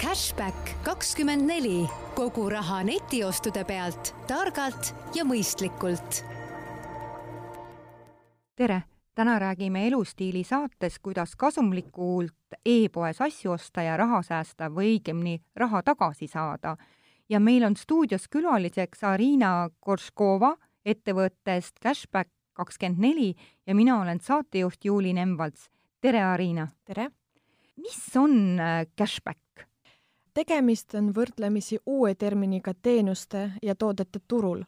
Cashback kakskümmend neli, kogu raha netiostude pealt targalt ja mõistlikult. tere, täna räägime elustiili saates, kuidas kasumlikult e-poes asju osta ja raha säästa või õigemini raha tagasi saada. ja meil on stuudios külaliseks Arina Korškova ettevõttest Cashback kakskümmend neli ja mina olen saatejuht Juuli Nemvalts. tere, Arina! tere! mis on äh, cashback? Tegemist on võrdlemisi uue terminiga teenuste ja toodete turul.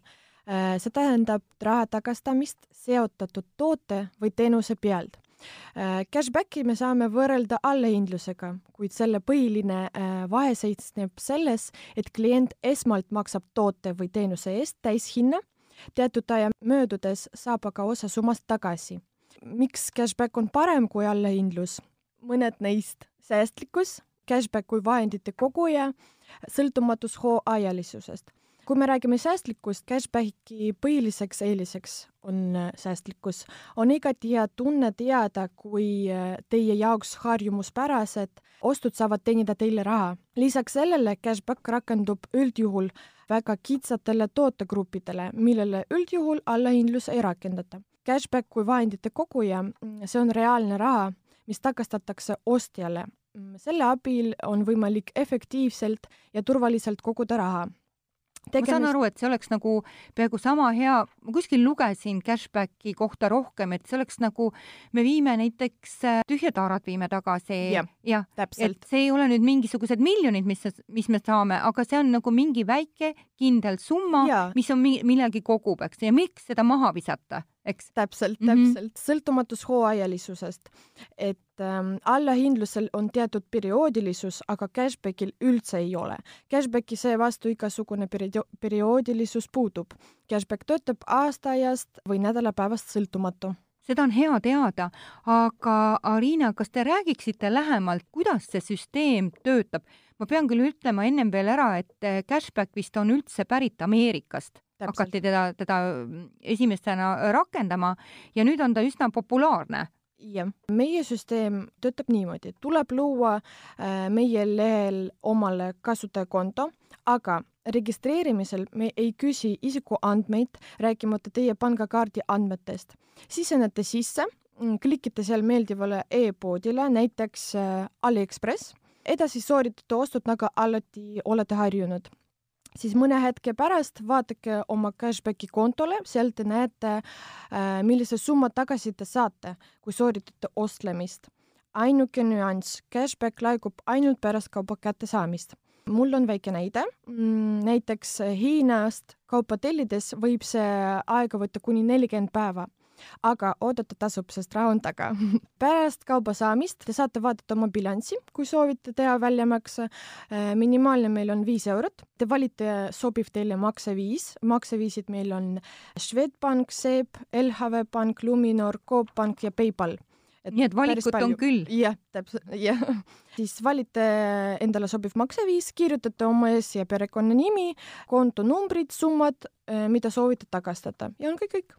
Äh, see tähendab raha tagastamist seotatud toote või teenuse pealt. Äh, cashbacki me saame võrrelda allahindlusega, kuid selle põhiline vahe seisneb selles, et klient esmalt maksab toote või teenuse eest täishinna, teatud aja möödudes saab aga osa summast tagasi. miks cashback on parem kui allahindlus? mõned neist säästlikkus, cashback kui vahendite koguja, sõltumatus hooajalisusest. kui me räägime säästlikkust, cashbacki põhiliseks eeliseks on äh, säästlikkus. on igati hea tunne teada, kui äh, teie jaoks harjumuspärased ostud saavad teenida teile raha. lisaks sellele cashback rakendub üldjuhul väga kitsatele tootegruppidele, millele üldjuhul allahindlus ei rakendata. Cashback kui vahendite koguja, see on reaalne raha, mis tagastatakse ostjale. Selle abil on võimalik efektiivselt ja turvaliselt koguda raha. Tegemist... ma saan aru, et see oleks nagu peaaegu sama hea, ma kuskil lugesin cashbacki kohta rohkem, et see oleks nagu, me viime näiteks äh, tühjad taarad viime tagasi. Ja, ja et see ei ole nüüd mingisugused miljonid, mis, mis me saame, aga see on nagu mingi väike kindel summa, mis on millegi kogub, eks, ja miks seda maha visata eks? täpselt, täpselt mm, -hmm. sõltumatus hooajalisusest. et ähm, allahindlusel on teatud perioodilisus, aga cashbackil üldse ei ole. Cashbacki seevastu igasugune perio-, perioodilisus puudub. Cashback töötab aastaajast või nädalapäevast sõltumatu seda on hea teada, aga Arina, kas te räägiksite lähemalt, kuidas see süsteem töötab? ma pean küll ütlema ennem veel ära, et cashback vist on üldse pärit Ameerikast hakati teda, teda esimestena rakendama ja nüüd on ta üsna populaarne. Jah, meie süsteem töötab niimoodi, tuleb luua äh, meie lehel omale kasutajakonto, aga registreerimisel me ei küsi isikuandmeid, rääkimata teie pangakaardi andmetest. sisenete sisse, mm, klikite seal meeldivale e-poodile, näiteks äh, AliExpress, edasi sooritate ostud, nagu alati olete harjunud siis mõne hetke pärast vaadake oma cashbacki kontole, sealt te näete, äh, millise summa tagasi te saate, kui sooritate ostlemist. ainuke nüanss, cashback laekub ainult pärast kauba kättesaamist. mul on väike näide, mm, näiteks Hiinast kaupa tellides võib see aega võtta kuni nelikümmend päeva aga oodata tasub, sest raha on taga. pärast kauba saamist te saate vaadata oma bilanssi, kui soovite teha väljamakse. Äh, minimaalne meil on viis eurot. Te valite sobiv teile makseviis. makseviisid meil on Swedbank, SEB, LHV Pank, Luminor, Coop Pank ja PayPal et nii et valikut on küll? jah, täpselt, jah. siis valite endale sobiv makseviis, kirjutate oma esi- ja perekonnanimi, kontonumbrid, summad, äh, mida soovite tagastada ja on kõik, kõik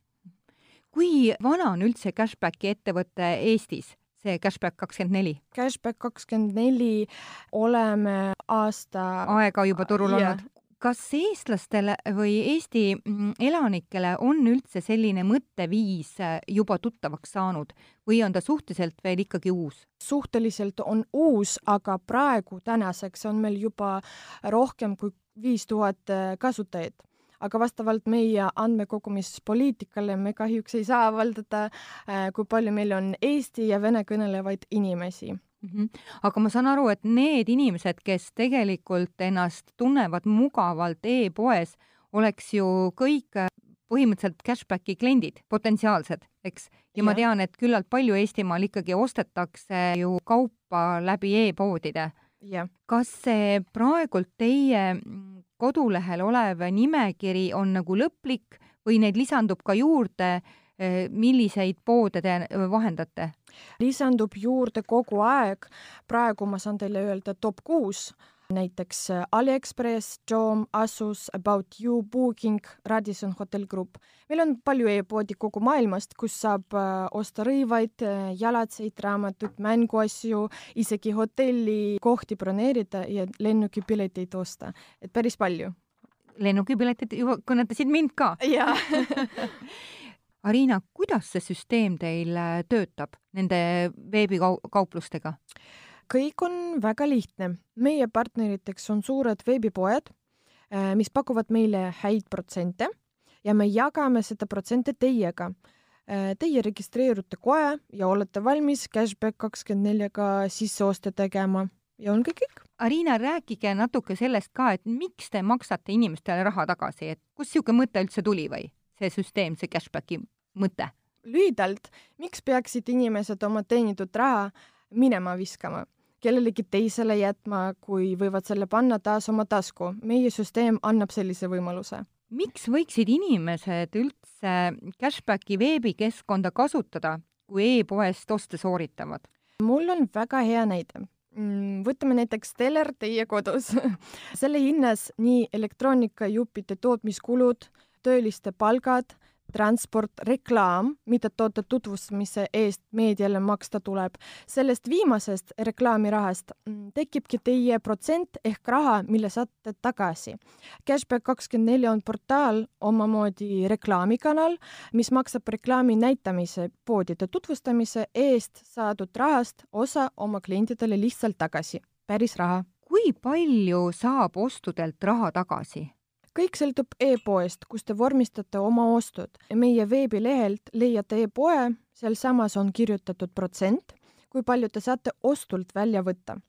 kui vana on üldse Cashbacki ettevõte Eestis? see Cashback kakskümmend neli? Cashback kakskümmend neli oleme aasta aega juba turul yeah. olnud. kas eestlastele või Eesti mm, elanikele on üldse selline mõtteviis äh, juba tuttavaks saanud või on ta suhteliselt veel ikkagi uus? suhteliselt on uus, aga praegu tänaseks on meil juba rohkem kui viis tuhat äh, kasutajat aga vastavalt meie andmekogumispoliitikale me kahjuks ei saa avaldada, äh, kui palju meil on eesti ja vene kõnelevaid inimesi mm. -hmm. aga ma saan aru, et need inimesed, kes tegelikult ennast tunnevad mugavalt e-poes, oleks ju kõik äh, põhimõtteliselt cashbacki kliendid, potentsiaalsed, eks. ja, ja ma tean, et küllalt palju Eestimaal ikkagi ostetakse ju kaupa läbi e-poodide. kas see praegult teie kodulehel olev nimekiri on nagu lõplik või neid lisandub ka juurde, eh, milliseid poode te eh, vahendate? lisandub juurde kogu aeg, praegu ma saan teile öelda top kuus näiteks äh, AliExpress, Joom, Asus, About You, Booking, Radisson Hotel Group. meil on palju e-poodi kogu maailmast, kus saab äh, osta rõivaid, jalatseid, raamatuid, mänguasju, isegi hotellikohti broneerida ja lennukipileteid osta, et päris palju. lennukipiletid juba kõnetasid mind ka. jaa Arina, kuidas see süsteem teil töötab nende veebikauplustega? Kõik on väga lihtne. meie partneriteks on suured veebipoed, äh, mis pakuvad meile häid protsente ja me jagame seda protsente teiega. Äh, teie registreerute kohe ja olete valmis cashback kakskümmend neljaga sisseoste tegema ja ongi kõik. Arina, rääkige natuke sellest ka, et miks te maksate inimestele raha tagasi, et kust niisugune mõte üldse tuli või see süsteem, see cashbacki mõte? lühidalt, miks peaksid inimesed oma teenitud raha minema viskama? kellelegi teisele jätma, kui võivad selle panna taas oma tasku. meie süsteem annab sellise võimaluse. miks võiksid inimesed üldse Cashbacki veebikeskkonda kasutada, kui e-poest oste sooritavad? mul on väga hea näide mm, võtame näiteks teler teie kodus selle hinnas nii elektroonikajuppide tootmiskulud, tööliste palgad transport, reklaam, mida toote tutvustamise eest meediale maksta tuleb. sellest viimasest reklaamirahast mm, tekibki teie protsent ehk raha, mille saate tagasi. Cashback kakskümmend neli on portaal, omamoodi reklaamikanal, mis maksab reklaami näitamise, poodide tutvustamise eest saadud rahast osa oma klientidele lihtsalt tagasi, päris raha. kui palju saab ostudelt raha tagasi? Kõik sõltub e-poest, kus te vormistate oma ostud. meie veebilehelt leiate e-poe, sealsamas on kirjutatud protsent, kui palju te saate ostult välja võtta.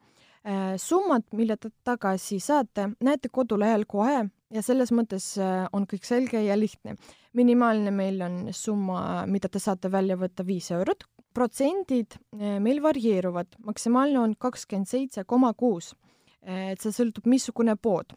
Äh, summad, mille te tagasi saate, näete kodulehel kohe ja selles mõttes äh, on kõik selge ja lihtne. minimaalne meil on summa, mida te saate välja võtta viis eurot. protsendid äh, meil varieeruvad, maksimaalne on kakskümmend seitse koma kuus. et see sõltub, missugune pood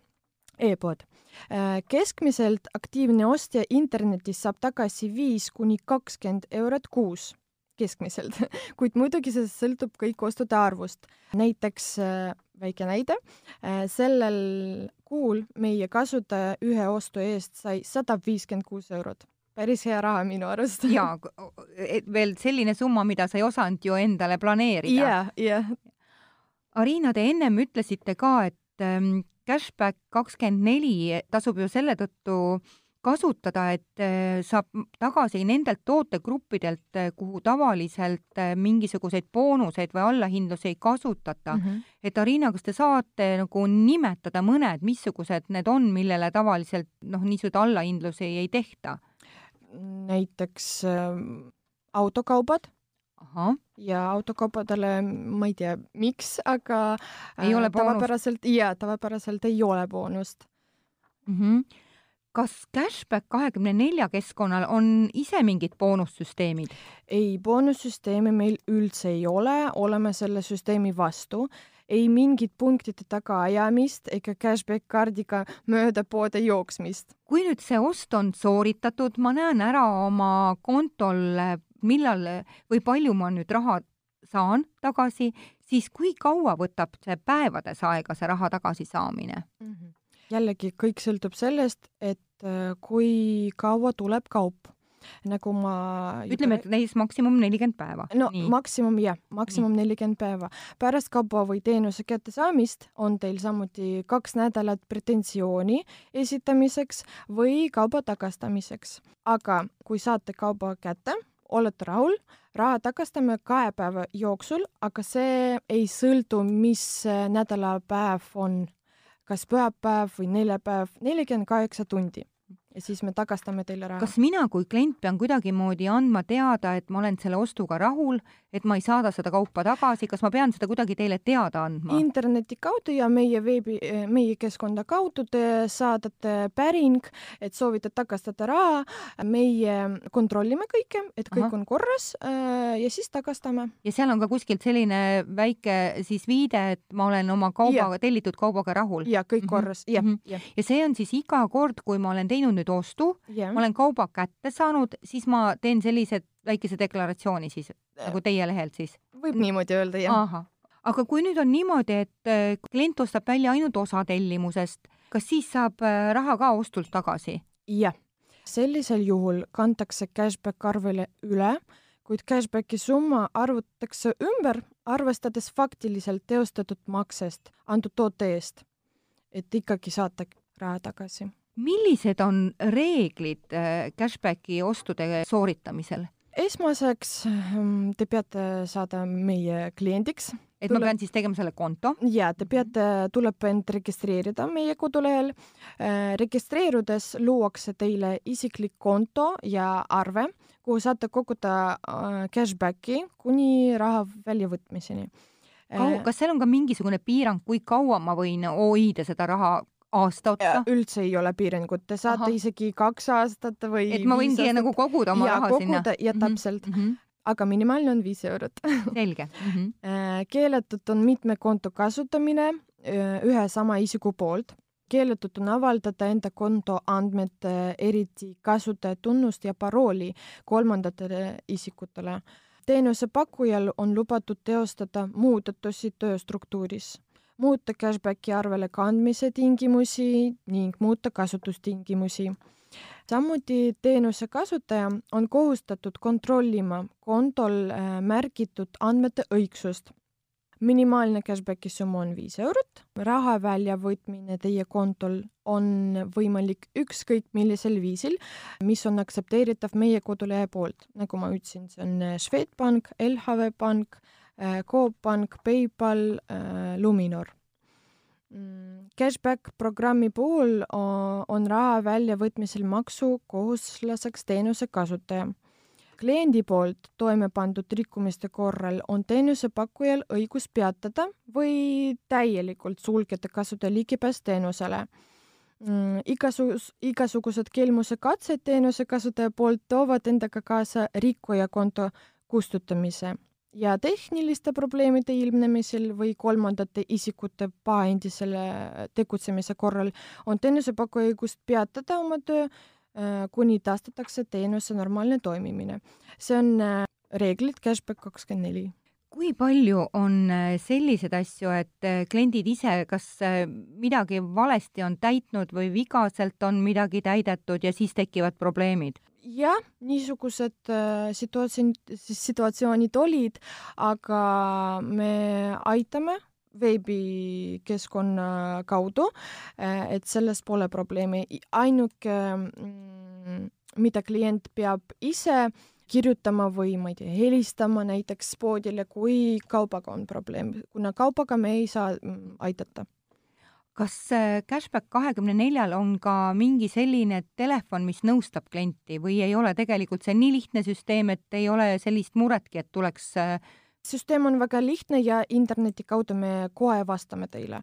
e-pood. Äh, keskmiselt aktiivne ostja internetis saab tagasi viis kuni kakskümmend eurot kuus keskmiselt, kuid muidugi see sõltub kõik ostude arvust. näiteks äh, väike näide, äh, sellel kuul meie kasutaja ühe ostu eest sai sada viiskümmend kuus eurot päris hea raha minu arust. jaa, veel selline summa, mida sa ei osanud ju endale planeerida. jah, jah. Ariina, te ennem ütlesite ka, et ähm, cashback kakskümmend neli tasub ju selle tõttu kasutada, et äh, saab tagasi nendelt tootegruppidelt, äh, kuhu tavaliselt äh, mingisuguseid boonuseid või allahindlusi ei kasutata mm. -hmm. et Arina, kas te saate nagu nimetada mõned, missugused need on, millele tavaliselt noh, niisuguseid allahindlusi ei tehta? näiteks äh, autokaubad ahah, ja autokaupadele ma ei tea, miks, aga Ei ole äh, boonust? tavapäraselt, jaa, tavapäraselt ei ole boonust. mm. -hmm. kas Cashback kahekümne nelja keskkonnal on ise mingid boonussüsteemid? ei, boonussüsteemi meil üldse ei ole, oleme selle süsteemi vastu. ei mingit punktide tagaajamist ega cashback kaardiga mööda poode jooksmist. kui nüüd see ost on sooritatud, ma näen ära oma kontol, millal või palju ma nüüd raha saan tagasi, siis kui kaua võtab see päevades aega, see raha tagasisaamine? jällegi, kõik sõltub sellest, et äh, kui kaua tuleb kaup. nagu ma ütleme, et näiteks maksimum nelikümmend päeva. no Nii. maksimum jah, maksimum nelikümmend päeva. pärast kauba või teenuse kättesaamist on teil samuti kaks nädalat pretensiooni esitamiseks või kauba tagastamiseks. aga kui saate kauba kätte, olete rahul, raha tagastame kahe päeva jooksul, aga see ei sõltu, mis nädalapäev on, kas pühapäev või neljapäev, nelikümmend kaheksa tundi ja siis me tagastame teile raha. kas mina kui klient pean kuidagimoodi andma teada, et ma olen selle ostuga rahul, et ma ei saada seda kaupa tagasi, kas ma pean seda kuidagi teile teada andma? interneti kaudu ja meie veebi, meie keskkonda kaudu te saadate päring, et soovite tagastada raha. meie kontrollime kõike, et kõik Ahah. on korras äh, ja siis tagastame. ja seal on ka kuskilt selline väike siis viide, et ma olen oma kaubaga, tellitud kaubaga rahul. ja kõik Mhm, korras, jah, mhm. jah, ja see on siis iga kord, kui ma olen teinud nüüd ostu, jah. ma olen kauba kätte saanud, siis ma teen sellise väikese deklaratsiooni siis nagu teie lehelt siis? võib niimoodi öelda, jah. aga kui nüüd on niimoodi, et äh, klient ostab välja ainult osa tellimusest, kas siis saab äh, raha ka ostult tagasi? jah, sellisel juhul kantakse cashback arvele üle, kuid cashbacki summa arvutatakse ümber, arvestades faktiliselt teostatud maksest antud toote eest, et ikkagi saata raha tagasi. Millised on reeglid äh, cashbacki ostude sooritamisel? esmaseks ähm, te peate saada meie kliendiks. et Tule... ma pean siis tegema selle konto? ja, te peate, tuleb end registreerida meie kodulehel. Äh, registreerudes luuakse teile isiklik konto ja arve, kuhu saate koguda äh, cashbacki kuni raha väljavõtmiseni. kas seal on ka mingisugune piirang, kui kaua ma võin hoida seda raha aasta otsa? üldse ei ole piirangut, te saate Aha. isegi kaks aastat või et ma võingi nagu koguda oma ja, raha koguda, sinna? ja mhm, täpselt mm. -hmm. aga minimaalne on viis eurot selge mm. -hmm. keelatud on mitme konto kasutamine ühe sama isiku poolt. keelatud on avaldada enda konto andmed, eriti kasutajatunnust ja parooli kolmandatele isikutele. teenusepakkujal on lubatud teostada muudatusi tööstruktuuris muuta cashbacki arvele kandmise tingimusi ning muuta kasutustingimusi. samuti teenuse kasutaja on kohustatud kontrollima kontol äh, märgitud andmete õigsust. minimaalne cashbacki summa on viis eurot, raha väljavõtmine teie kontol on võimalik ükskõik millisel viisil, mis on aktsepteeritav meie kodulehe poolt. nagu ma ütlesin, see on äh, Swedbank, LHV Pank Coop Pank, PayPal, äh, Luminor. Mm, cashback programmi puhul on raha väljavõtmisel maksukohuslaseks teenuse kasutaja. kliendi poolt toime pandud rikkumiste korral on teenusepakkujal õigus peatada või täielikult sulgeda kasutaja ligipääs teenusele mm, igasugused, igasugused kelmuse katsed teenuse kasutaja poolt toovad endaga kaasa rikkuja konto kustutamise ja tehniliste probleemide ilmnemisel või kolmandate isikute pahaendisele tegutsemise korral on teenusepakkuja õigust peatada oma töö, äh, kuni taastatakse teenuse normaalne toimimine. see on äh, reeglid Cashback kakskümmend neli kui palju on äh, selliseid asju, et kliendid ise kas midagi valesti on täitnud või vigaselt on midagi täidetud ja siis tekivad probleemid? Jah, niisugused äh, situatsioonid, situatsioonid olid, aga me aitame veebikeskkonna kaudu, äh, et selles pole probleemi. ainuke, mm, mida klient peab ise kirjutama või ma ei tea, helistama näiteks poodile, kui kaubaga on probleem, kuna kaubaga me ei saa mm, aidata kas äh, Cashback kahekümne neljal on ka mingi selline telefon, mis nõustab klienti või ei ole tegelikult see nii lihtne süsteem, et ei ole sellist muretki, et tuleks äh, süsteem on väga lihtne ja interneti kaudu me kohe vastame teile,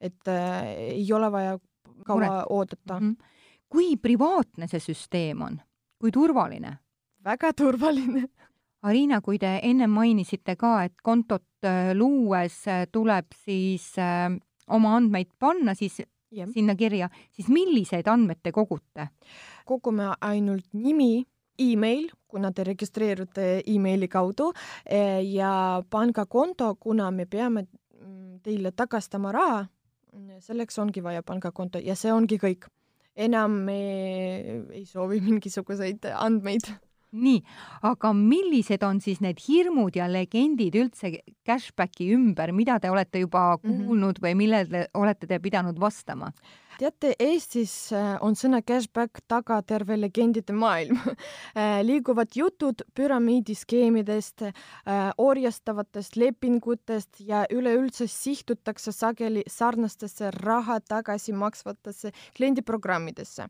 et äh, ei ole vaja kaua Muret. oodata mm. -hmm. kui privaatne see süsteem on, kui turvaline? väga turvaline Arina, kui te enne mainisite ka, et kontot äh, luues tuleb siis oma andmeid panna siis ja. sinna kirja, siis milliseid andmeid te kogute? kogume ainult nimi, email, kuna te registreerute emaili kaudu eh, ja pangakonto, kuna me peame mm, teile tagastama raha, selleks ongi vaja pangakonto ja see ongi kõik. enam me ei soovi mingisuguseid andmeid nii, aga millised on siis need hirmud ja legendid üldse cashbacki ümber, mida te olete juba mhm. kuulnud mm -hmm. või millele olete te pidanud vastama? Teate, Eestis äh, on sõna cashback taga terve legendide maailm. Äh, liiguvad jutud püramiidiskeemidest, äh, orjastavatest lepingutest ja üleüldse sihtutakse sageli sarnastesse raha tagasi maksvatesse kliendiprogrammidesse.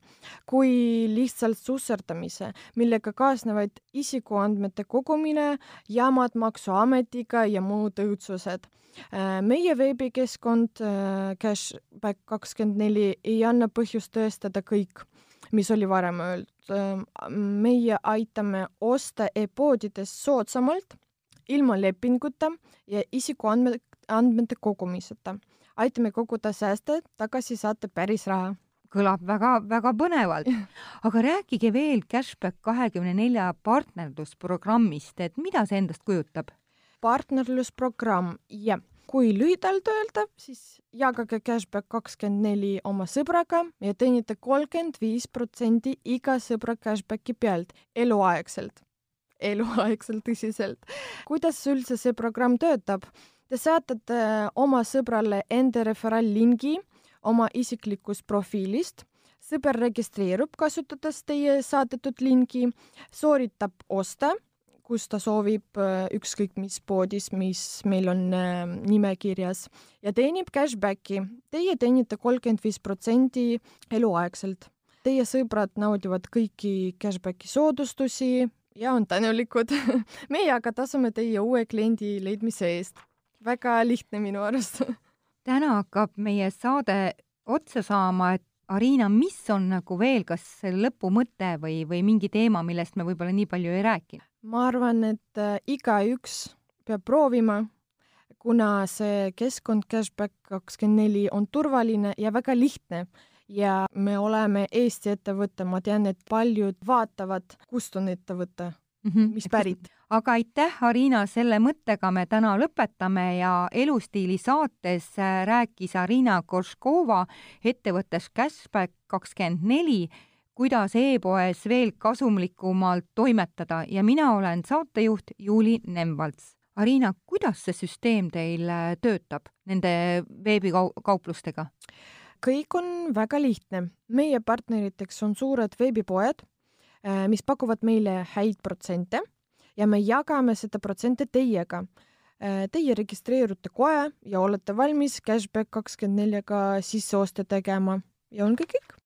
Kui lihtsalt susserdamise, millega kaasnevad isikuandmete kogumine, jamad Maksuametiga ja muud õudsused meie veebikeskkond äh, Cashback kakskümmend neli ei anna põhjust tõestada kõik, mis oli varem öeldud. Äh, meie aitame osta e-poodides soodsamalt, ilma lepinguta ja isikuandmete, andmete kogumiseta. aitame koguda sääste, tagasi saate päris raha kõlab väga-väga põnevalt. aga rääkige veel Cashback kahekümne nelja partnerlusprogrammist, et mida see endast kujutab? Partnerlusprogramm, jah. kui lühidalt öelda, siis jagage cashback kakskümmend neli oma sõbraga ja teenite kolmkümmend viis protsenti iga sõbra cashbacki pealt eluaegselt. eluaegselt tõsiselt. kuidas üldse see programm töötab? Te saatate oma sõbrale enda referaallingi oma isiklikust profiilist sõber registreerub, kasutades teie saadetud lingi, sooritab oste kus ta soovib äh, ükskõik mis poodis, mis meil on äh, nimekirjas ja teenib cashbacki. Teie teenite kolmkümmend viis protsenti eluaegselt. Teie sõbrad naudivad kõiki cashbacki soodustusi ja on tänulikud meie aga tasume teie uue kliendi leidmise eest. väga lihtne minu arust täna hakkab meie saade otsa saama, et Ariina, mis on nagu veel, kas lõpumõte või, või mingi teema, millest me võib-olla nii palju ei rääkinud? Ma arvan, et äh, igaüks peab proovima, kuna see keskkond Cashback kakskümmend neli on turvaline ja väga lihtne ja me oleme Eesti ettevõte, ma tean, et paljud vaatavad, kust on ettevõte mm, -hmm. mis pärit. aga aitäh, Arina, selle mõttega me täna lõpetame ja Elustiili saates äh, rääkis Arina Korškova ettevõttest Cashback kakskümmend neli kuidas e-poes veel kasumlikumalt toimetada ja mina olen saatejuht Juuli Nemvalts. Arina, kuidas see süsteem teil äh, töötab nende veebikauplustega? kõik on väga lihtne. meie partneriteks on suured veebipoed, äh, mis pakuvad meile häid protsente ja me jagame seda protsente teiega. Äh, teie registreerute kohe ja olete valmis cashback kakskümmend neljaga sisseoste tegema ja ongi kõik